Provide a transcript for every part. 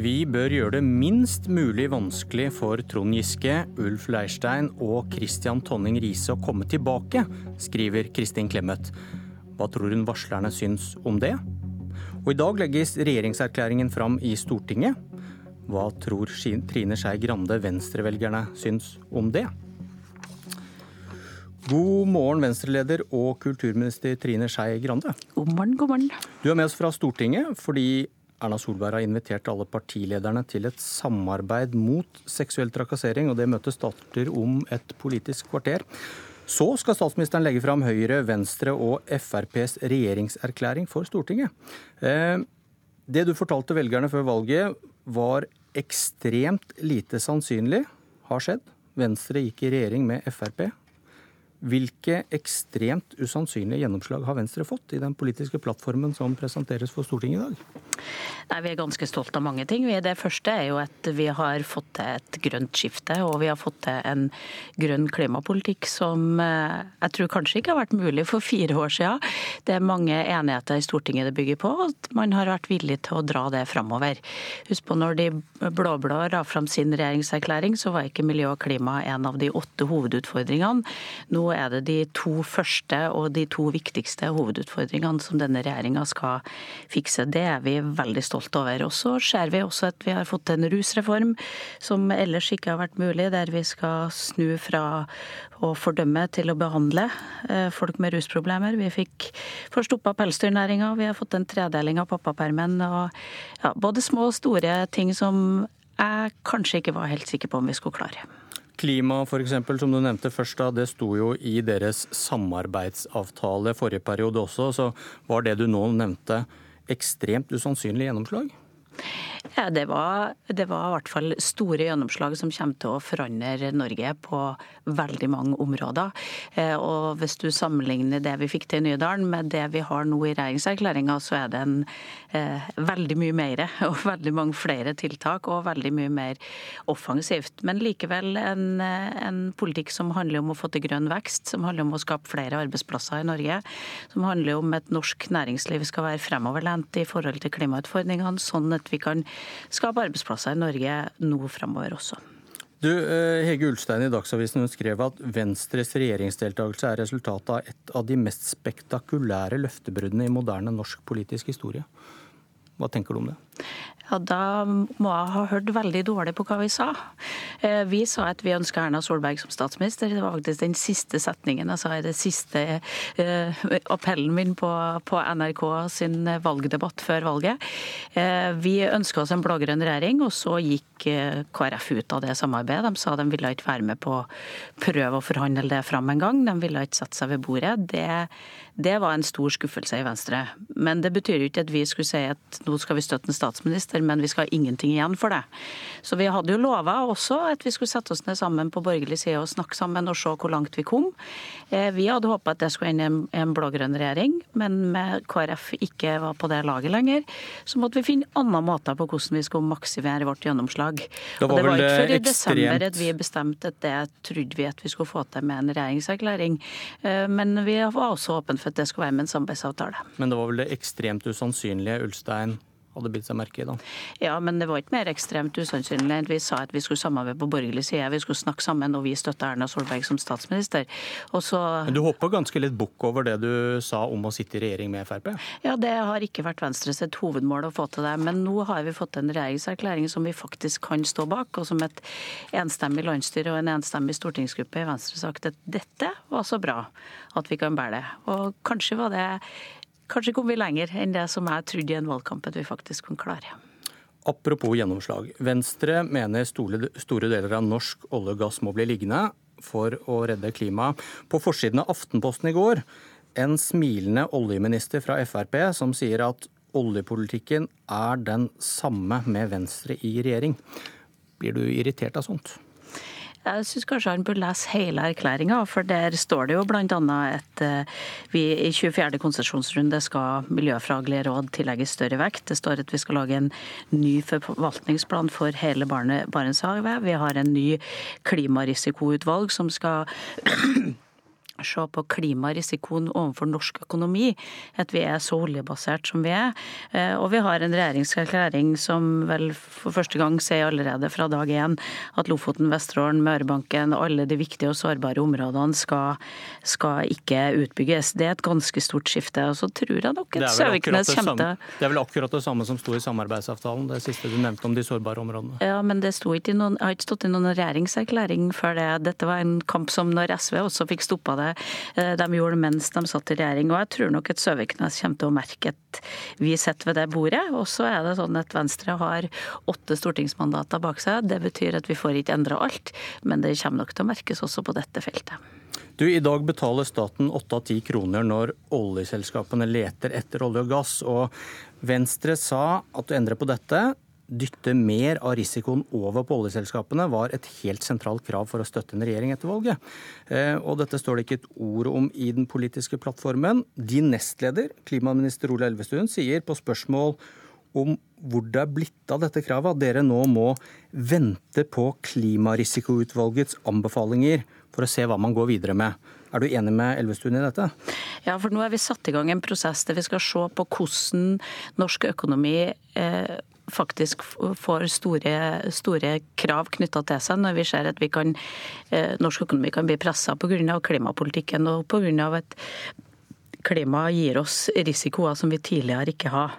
Vi bør gjøre det minst mulig vanskelig for Trond Giske, Ulf Leirstein og Christian Tonning Riise å komme tilbake, skriver Kristin Clemet. Hva tror hun varslerne syns om det? Og i dag legges regjeringserklæringen fram i Stortinget. Hva tror Trine Skei Grande venstrevelgerne syns om det? God morgen, venstreleder og kulturminister Trine Skei Grande. God morgen, god morgen. Du er med oss fra Stortinget fordi Erna Solberg har invitert alle partilederne til et samarbeid mot seksuell trakassering, og det møtet starter om et politisk kvarter. Så skal statsministeren legge fram Høyre, Venstre og FrPs regjeringserklæring for Stortinget. Eh, det du fortalte velgerne før valget var ekstremt lite sannsynlig har skjedd. Venstre gikk i regjering med Frp. Hvilke ekstremt usannsynlige gjennomslag har Venstre fått i den politiske plattformen som presenteres for Stortinget i dag? Nei, Vi er ganske stolt av mange ting. Det første er jo at vi har fått til et grønt skifte, og vi har fått til en grønn klimapolitikk som eh, jeg tror kanskje ikke har vært mulig for fire år siden. Det er mange enigheter i Stortinget det bygger på, og man har vært villig til å dra det framover. Husk på når de blå-blå la fram sin regjeringserklæring, så var ikke miljø og klima en av de åtte hovedutfordringene. Nå er det de to første og de to viktigste hovedutfordringene som denne regjeringa skal fikse. Det er vi veldig stolt over. Og så ser vi også at vi har fått en rusreform som ellers ikke har vært mulig, der vi skal snu fra å fordømme til å behandle eh, folk med rusproblemer. Vi fikk forstoppa pelsdyrnæringa, vi har fått en tredeling av pappapermen. og ja, Både små og store ting som jeg kanskje ikke var helt sikker på om vi skulle klare. Klima f.eks., som du nevnte først, da, det sto jo i deres samarbeidsavtale forrige periode også. Så var det du nå nevnte ekstremt usannsynlig gjennomslag? Ja, det var, det var, i hvert fall store gjennomslag som kommer til å forandre Norge på veldig mange områder. Eh, og hvis du sammenligner det vi fikk til i Nydalen med det vi har nå i regjeringserklæringa, så er det en eh, veldig mye mer og veldig mange flere tiltak og veldig mye mer offensivt. Men likevel en, en politikk som handler om å få til grønn vekst, som handler om å skape flere arbeidsplasser i Norge, som handler om at norsk næringsliv skal være fremoverlent i forhold til klimautfordringene, sånn at vi kan skape arbeidsplasser i Norge nå fremover også. Du, eh, Hege Ulstein i Dagsavisen hun skrev at Venstres regjeringsdeltakelse er resultatet av et av de mest spektakulære løftebruddene i moderne norsk politisk historie. Hva tenker du om det? Ja, Da må jeg ha hørt veldig dårlig på hva vi sa. Eh, vi sa at vi ønska Erna Solberg som statsminister. Det var faktisk den siste setningen jeg sa i det siste uh, appellen min på, NRK sin valgdebatt før valget. Uh, vi ønska oss en blå-grønn regjering, og så gikk KrF ut av det samarbeidet. De sa de ville ikke være med på å prøve å forhandle det fram en gang. De ville ikke sette seg ved bordet. Det, det var en stor skuffelse i Venstre. Men det betyr jo ikke at vi skulle si at nå skal vi støtte en statsminister men vi skal ha ingenting igjen for det. Så vi hadde jo lova også at vi skulle sette oss ned sammen på borgerlig side og snakke sammen og se hvor langt vi kom. Eh, vi hadde håpa at det skulle inn i en blå-grønn regjering, men med KrF ikke var på det laget lenger, så måtte vi finne andre måter på hvordan vi skulle maksimere vårt gjennomslag. Det var, og det var ikke før i ekstremt... desember at vi bestemte at det trodde vi at vi skulle få til med en regjeringserklæring. Eh, men vi var også åpne for at det skulle være med en samarbeidsavtale. Men det var vel det ekstremt usannsynlige Ulstein hadde bitt seg merke i, da. Ja, men det var ikke mer ekstremt usannsynlig enn vi sa at vi skulle samarbeide på borgerlig side. Vi skulle snakke sammen, og vi støtta Erna Solberg som statsminister. Så... Men du hopper ganske litt bukk over det du sa om å sitte i regjering med Frp? Ja, det har ikke vært Venstre sitt hovedmål å få til det. Men nå har vi fått en regjeringserklæring som vi faktisk kan stå bak, og som et enstemmig landsstyre og en enstemmig stortingsgruppe i Venstre sagt at dette var så bra at vi kan bære det. Og kanskje var det kanskje kom vi lenger enn det som jeg trodde i en valgkamp at vi faktisk kunne klare. Apropos gjennomslag. Venstre mener store deler av norsk olje og gass må bli liggende for å redde klimaet. På forsiden av Aftenposten i går en smilende oljeminister fra Frp som sier at oljepolitikken er den samme med Venstre i regjering. Blir du irritert av sånt? Jeg syns kanskje han burde lese hele erklæringa, for der står det jo bl.a. at eh, vi i 24. konsesjonsrunde skal miljøfaglige råd tillegges større vekt. Det står at vi skal lage en ny forvaltningsplan for hele Barentshavet. Vi har en ny klimarisikoutvalg som skal se på klimarisikoen overfor norsk økonomi, at vi er så oljebasert som vi er. Eh, og vi har en regjeringserklæring som vel for første gang sier allerede fra dag én at Lofoten, Vesterålen, Mørebanken, alle de viktige og sårbare områdene skal, skal ikke utbygges. Det er et ganske stort skifte. Og så tror jeg nok at Søviknes kommer til Det er vel akkurat det samme som sto i samarbeidsavtalen, det siste du nevnte om de sårbare områdene? Ja, men det noen, har ikke stått i noen regjeringserklæring før det. Dette var en kamp som når SV også fikk stoppa det, de gjorde mens de satt i regjering. Og jeg tror nok at Søviknes kommer til å merke at vi sitter ved det bordet. Og så er det sånn at Venstre har åtte stortingsmandater bak seg. Det betyr at vi får ikke endra alt, men det kommer nok til å merkes også på dette feltet. Du, I dag betaler staten åtte av ti kroner når oljeselskapene leter etter olje og gass. og Venstre sa at du endrer på dette dytte mer av risikoen over på oljeselskapene, var et helt sentralt krav for å støtte en regjering etter valget. Eh, og dette står det ikke et ord om i den politiske plattformen. Din nestleder, klimaminister Ola Elvestuen, sier på spørsmål om hvor det er blitt av dette kravet, at dere nå må vente på Klimarisikoutvalgets anbefalinger for å se hva man går videre med. Er du enig med Elvestuen i dette? Ja, for nå er vi satt i gang en prosess der vi skal se på hvordan norsk økonomi eh, faktisk får store, store krav knytta til seg når vi ser at vi kan, eh, norsk økonomi kan bli pressa pga. klimapolitikken og pga. et klima gir oss risikoer som vi tidligere ikke har.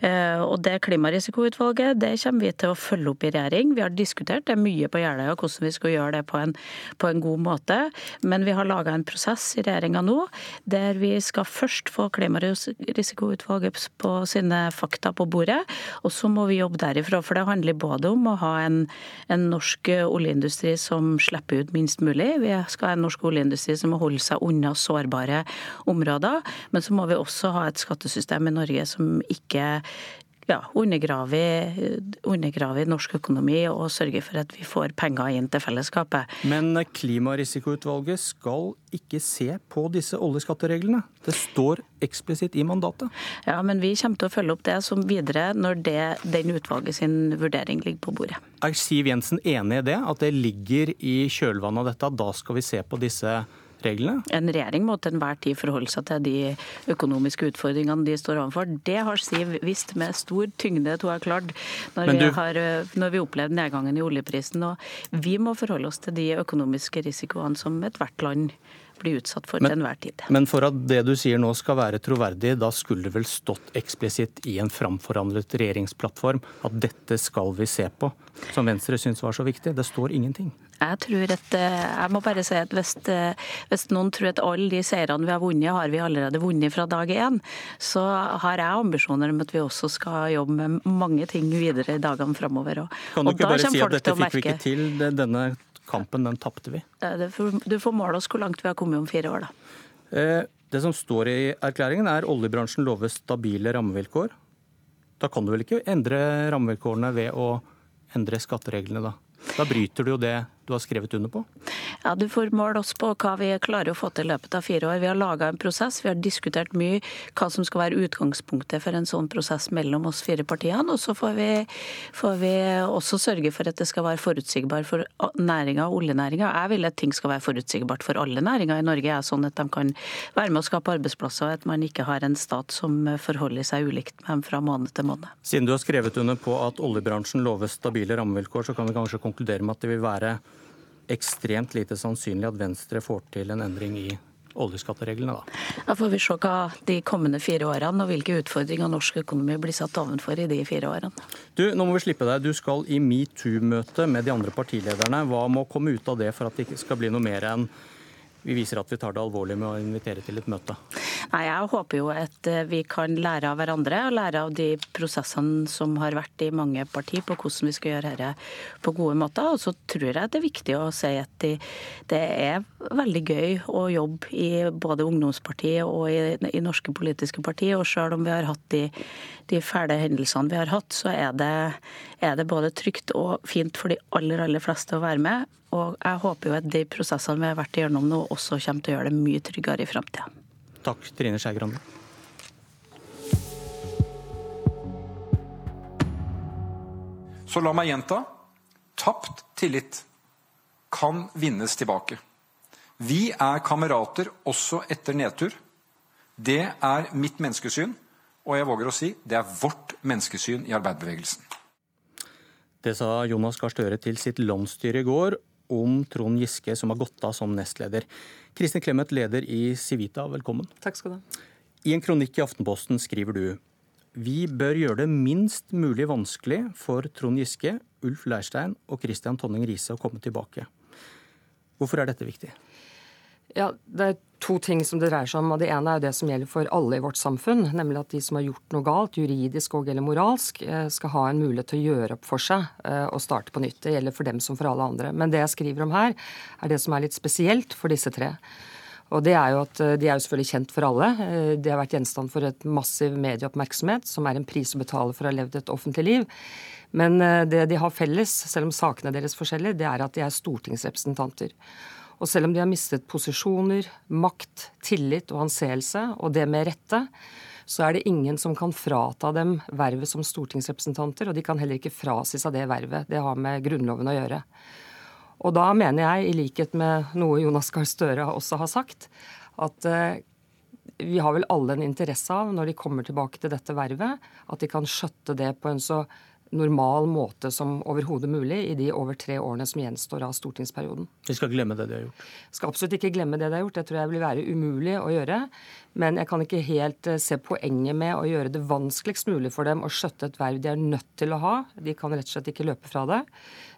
Eh, og Det klimarisikoutvalget det kommer vi til å følge opp i regjering. Vi har diskutert det mye på Jeløya hvordan vi skal gjøre det på en, på en god måte. Men vi har laga en prosess i regjeringa nå der vi skal først få klimarisikoutvalget på sine fakta på bordet, og så må vi jobbe derifra. For det handler både om å ha en, en norsk oljeindustri som slipper ut minst mulig. Vi skal ha en norsk oljeindustri som må holde seg unna sårbare områder. Men så må vi også ha et skattesystem i Norge som ikke ja, undergraver, undergraver, norsk økonomi og sørger for at vi får penger inn til fellesskapet. Men Klimarisikoutvalget skal ikke se på disse oljeskattereglene. Det står eksplisitt i mandatet. Ja, men vi kommer til å følge opp det som videre når det, den utvalget sin vurdering ligger på bordet. Er Siv Jensen enig i det? At det ligger i kjølvannet av dette, da skal vi se på disse reglene? Reglene? En regjering må til enhver tid forholde seg til de økonomiske utfordringene de står overfor. Det har Siv visst med stor tyngde at hun har klart når, du... vi har, når vi opplevde nedgangen i oljeprisen. Og vi må forholde oss til de økonomiske risikoene som ethvert land blir utsatt for men, til enhver tid. Men for at det du sier nå skal være troverdig, da skulle det vel stått eksplisitt i en framforhandlet regjeringsplattform at dette skal vi se på, som Venstre syns var så viktig. Det står ingenting. Jeg tror at, eh, jeg må bare si at hvis, eh, hvis, noen tror at alle de seirene vi har vunnet, har vi allerede vunnet fra dag én, så har jeg ambisjoner om at vi også skal jobbe med mange ting videre i dagene framover. Kan du ikke bare si at dette fikk vi ikke til, denne kampen den tapte vi? Du får måle oss hvor langt vi har kommet om fire år, da. Eh, det som står i erklæringen er oljebransjen lover stabile rammevilkår. Da kan du vel ikke endre rammevilkårene ved å endre skattereglene, da? Da bryter du jo det du har skrevet under på? Ja, Du får måle oss på hva vi klarer å få til i løpet av fire år. Vi har laga en prosess, vi har diskutert mye hva som skal være utgangspunktet for en sånn prosess mellom oss fire partiene. Og så får vi, får vi også sørge for at det skal være forutsigbart for næringa, oljenæringa. Jeg vil at ting skal være forutsigbart for alle næringer i Norge, er sånn at de kan være med å skape arbeidsplasser, og at man ikke har en stat som forholder seg ulikt med dem fra måned til måned. Siden du har skrevet under på at oljebransjen lover stabile rammevilkår, så kan vi kanskje konkludere med at det vil være ekstremt lite sannsynlig at Venstre får til en endring i oljeskattereglene, da. Da får vi se hva de kommende fire årene og hvilke utfordringer norsk økonomi blir satt ovenfor i de fire årene. Du, nå må vi slippe deg. Du skal i metoo-møte med de andre partilederne. Hva må komme ut av det for at det ikke skal bli noe mer enn vi viser at vi tar det alvorlig med å invitere til et møte? Nei, Jeg håper jo at eh, vi kan lære av hverandre og lære av de prosessene som har vært i mange partier på hvordan vi skal gjøre dette på gode måter. Og så tror jeg det er viktig å si at det er veldig gøy å jobbe i både ungdomspartiet og i, i norske politiske partier. Og selv om vi har hatt de, de fæle hendelsene vi har hatt, så er det, er det både trygt og fint for de aller, aller fleste å være med. Og jeg håper jo at de prosessene vi har vært igjennom nå, også kommer til å gjøre det mye tryggere i framtida. Takk, Trine Skei Grande. Så la meg gjenta. Tapt tillit kan vinnes tilbake. Vi er kamerater også etter nedtur. Det er mitt menneskesyn, og jeg våger å si det er vårt menneskesyn i arbeiderbevegelsen. Det sa Jonas Gahr Støre til sitt landsstyre i går om Trond Giske, som har gått av som nestleder. Kristin Clemet, leder i Civita, velkommen. Takk skal du ha. I en kronikk i Aftenposten skriver du vi bør gjøre det minst mulig vanskelig for Trond Giske, Ulf Leirstein og Christian Tonning Riise å komme tilbake. Hvorfor er dette viktig? Ja, Det er to ting som det dreier seg om. og Det ene er det som gjelder for alle i vårt samfunn. Nemlig at de som har gjort noe galt, juridisk og eller moralsk, eh, skal ha en mulighet til å gjøre opp for seg eh, og starte på nytt. Det gjelder for dem som for alle andre. Men det jeg skriver om her, er det som er litt spesielt for disse tre. Og det er jo at eh, De er jo selvfølgelig kjent for alle. De har vært gjenstand for et massiv medieoppmerksomhet, som er en pris å betale for å ha levd et offentlig liv. Men det de har felles, selv om sakene deres er forskjellige, det er at de er stortingsrepresentanter. Og selv om de har mistet posisjoner, makt, tillit og anseelse, og det med rette, så er det ingen som kan frata dem vervet som stortingsrepresentanter, og de kan heller ikke frasi seg det vervet. Det har med Grunnloven å gjøre. Og da mener jeg, i likhet med noe Jonas Gahr Støre også har sagt, at eh, vi har vel alle en interesse av, når de kommer tilbake til dette vervet, at de kan skjøtte det på en så normal måte som overhodet mulig i de over tre årene som gjenstår av stortingsperioden. Vi skal glemme det de har gjort? Skal absolutt ikke glemme det de har gjort. Det tror jeg vil være umulig å gjøre. Men jeg kan ikke helt eh, se poenget med å gjøre det vanskeligst mulig for dem å skjøtte et verv de er nødt til å ha. De kan rett og slett ikke løpe fra det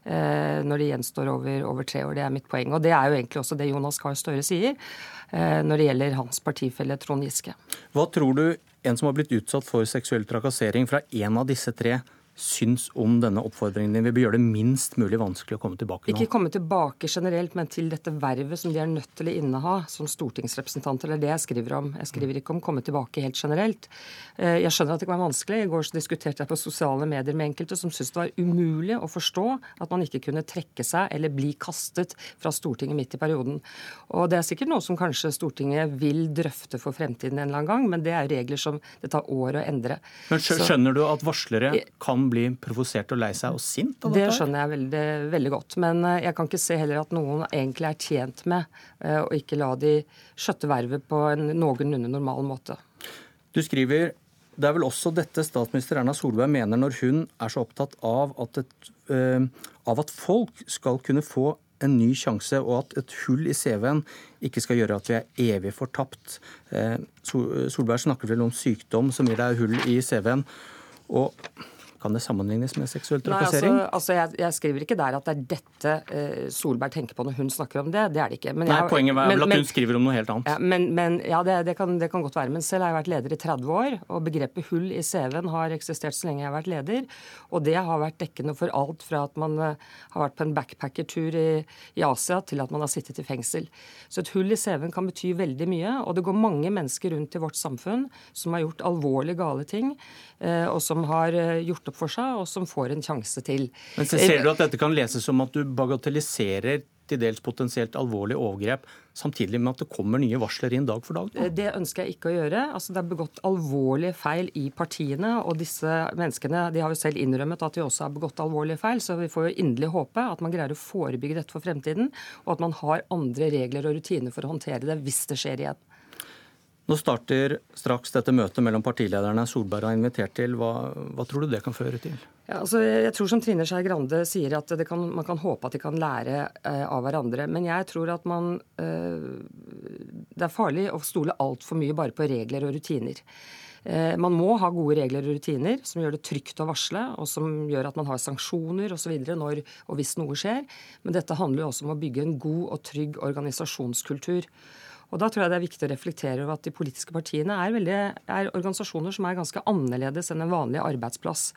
eh, når de gjenstår over, over tre år. Det er mitt poeng. Og det er jo egentlig også det Jonas Gahr Støre sier eh, når det gjelder hans partifelle Trond Giske. Hva tror du en som har blitt utsatt for seksuell trakassering fra en av disse tre, syns om denne oppfordringen din? Vi bør gjøre det minst mulig vanskelig å komme tilbake nå. Ikke komme tilbake generelt, men til dette vervet som de er nødt til å inneha som stortingsrepresentanter. Det er det jeg skriver om. Jeg skriver ikke om komme tilbake helt generelt. Eh, jeg skjønner at det kan være vanskelig. I går så diskuterte jeg på sosiale medier med enkelte som syntes det var umulig å forstå at man ikke kunne trekke seg eller bli kastet fra Stortinget midt i perioden. Og det er sikkert noe som kanskje Stortinget vil drøfte for fremtiden en eller annen gang, men det er regler som det tar år å endre. Men skjønner du at varslere kan bli provosert og lei seg og sint av dette? Det skjønner jeg veldig, veldig, godt. Men eh, jeg kan ikke se heller at noen egentlig er tjent med eh, å ikke la de skjøtte vervet på en noenlunde normal måte. Du skriver det er vel også dette statsminister Erna Solberg mener når hun er så opptatt av at, et, uh, av at folk skal kunne få en ny sjanse, og at et hull i CV-en ikke skal gjøre at vi er evig fortapt. Uh, Solberg snakker vel om sykdom som gir deg hull i CV-en. Og kan det sammenlignes med seksuell trakassering? Nei, altså, altså jeg, jeg, skriver ikke der at det er dette uh, Solberg tenker på når hun snakker om det. Det er det ikke. Men Nei, jeg, Poenget er vel at hun skriver om noe helt annet. Ja, men, men, ja det, det, kan, det, kan, godt være. Men selv har jeg vært leder i 30 år, og begrepet hull i CV-en har eksistert så lenge jeg har vært leder. Og det har vært dekkende for alt fra at man uh, har vært på en backpackertur i, i Asia, til at man har sittet i fengsel. Så et hull i CV-en kan bety veldig mye. Og det går mange mennesker rundt i vårt samfunn som har gjort alvorlig gale ting, uh, og som har gjort opp for seg, og som får en sjanse til. Men Ser du at dette kan leses som at du bagatelliserer til dels potensielt alvorlige overgrep, samtidig med at det kommer nye varsler inn dag for dag? Da? Det ønsker jeg ikke å gjøre. Altså, det er begått alvorlige feil i partiene, og disse menneskene de har jo selv innrømmet at de også har begått alvorlige feil, så vi får jo inderlig håpe at man greier å forebygge dette for fremtiden, og at man har andre regler og rutiner for å håndtere det hvis det skjer igjen. Nå starter straks dette møtet mellom partilederne Solberg har invitert til. Hva, hva tror du det kan føre til? Ja, altså, jeg tror som Trine Skei Grande sier, at kan, man kan håpe at de kan lære eh, av hverandre. Men jeg tror at man eh, Det er farlig å stole altfor mye bare på regler og rutiner. Eh, man må ha gode regler og rutiner som gjør det trygt å varsle, og som gjør at man har sanksjoner osv. når og hvis noe skjer. Men dette handler jo også om å bygge en god og trygg organisasjonskultur. Og Da tror jeg det er viktig å reflektere over at de politiske partiene er, veldig, er organisasjoner som er ganske annerledes enn en vanlig arbeidsplass.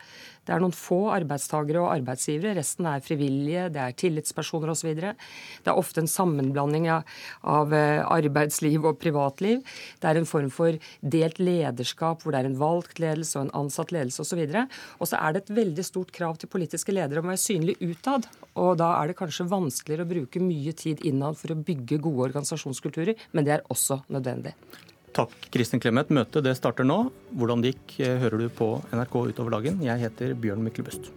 Det er noen få arbeidstagere og arbeidsgivere, resten er frivillige, det er tillitspersoner osv. Det er ofte en sammenblanding av eh, arbeidsliv og privatliv. Det er en form for delt lederskap hvor det er en valgt ledelse og en ansatt ledelse osv. Og så er det et veldig stort krav til politiske ledere om å være synlig utad. Og da er det kanskje vanskeligere å bruke mye tid innad for å bygge gode organisasjonskulturer. men men det er også nødvendig. Takk, Kristin Clemet. Møtet det starter nå. Hvordan det gikk, eh, hører du på NRK utover dagen. Jeg heter Bjørn Myklebust.